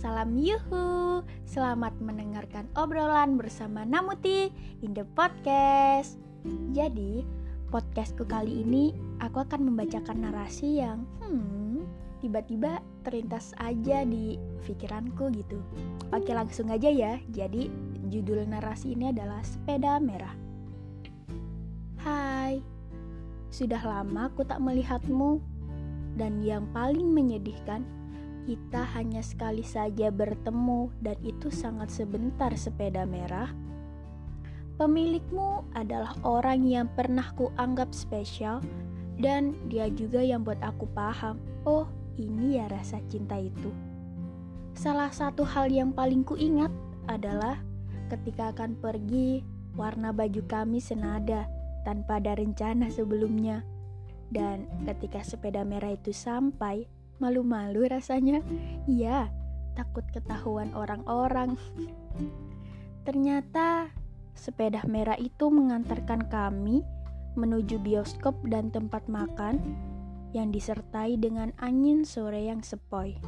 malam yuhu. Selamat mendengarkan obrolan bersama Namuti in the podcast. Jadi podcastku kali ini aku akan membacakan narasi yang hmm tiba-tiba terlintas aja di pikiranku gitu. Oke langsung aja ya. Jadi judul narasi ini adalah Sepeda Merah. Hai Sudah lama aku tak melihatmu. Dan yang paling menyedihkan kita hanya sekali saja bertemu dan itu sangat sebentar sepeda merah. Pemilikmu adalah orang yang pernah kuanggap spesial dan dia juga yang buat aku paham, oh ini ya rasa cinta itu. Salah satu hal yang paling kuingat adalah ketika akan pergi, warna baju kami senada tanpa ada rencana sebelumnya. Dan ketika sepeda merah itu sampai, Malu-malu rasanya. Iya, takut ketahuan orang-orang. Ternyata sepeda merah itu mengantarkan kami menuju bioskop dan tempat makan yang disertai dengan angin sore yang sepoi.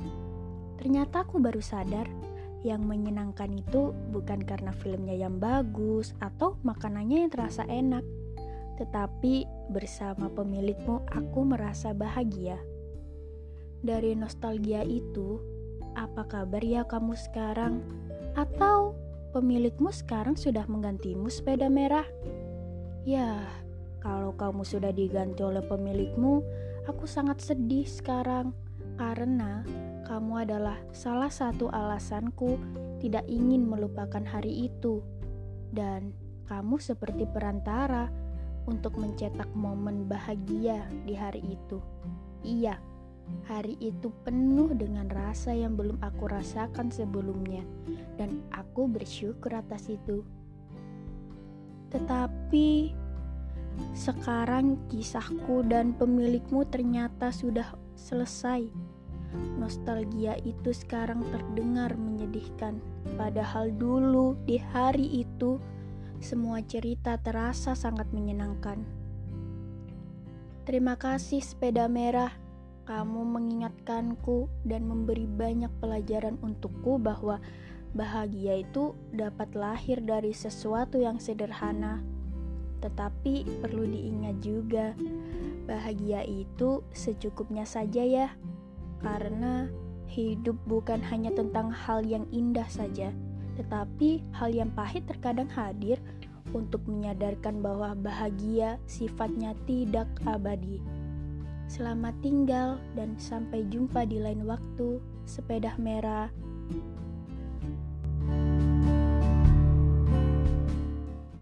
Ternyata aku baru sadar yang menyenangkan itu bukan karena filmnya yang bagus atau makanannya yang terasa enak, tetapi bersama pemilikmu aku merasa bahagia dari nostalgia itu, apa kabar ya kamu sekarang? Atau pemilikmu sekarang sudah menggantimu sepeda merah? Ya, kalau kamu sudah diganti oleh pemilikmu, aku sangat sedih sekarang karena kamu adalah salah satu alasanku tidak ingin melupakan hari itu. Dan kamu seperti perantara untuk mencetak momen bahagia di hari itu. Iya, Hari itu penuh dengan rasa yang belum aku rasakan sebelumnya, dan aku bersyukur atas itu. Tetapi sekarang kisahku dan pemilikmu ternyata sudah selesai. Nostalgia itu sekarang terdengar menyedihkan, padahal dulu di hari itu semua cerita terasa sangat menyenangkan. Terima kasih, sepeda merah kamu mengingatkanku dan memberi banyak pelajaran untukku bahwa bahagia itu dapat lahir dari sesuatu yang sederhana. Tetapi perlu diingat juga, bahagia itu secukupnya saja ya. Karena hidup bukan hanya tentang hal yang indah saja, tetapi hal yang pahit terkadang hadir untuk menyadarkan bahwa bahagia sifatnya tidak abadi. Selamat tinggal dan sampai jumpa di lain waktu. Sepeda merah.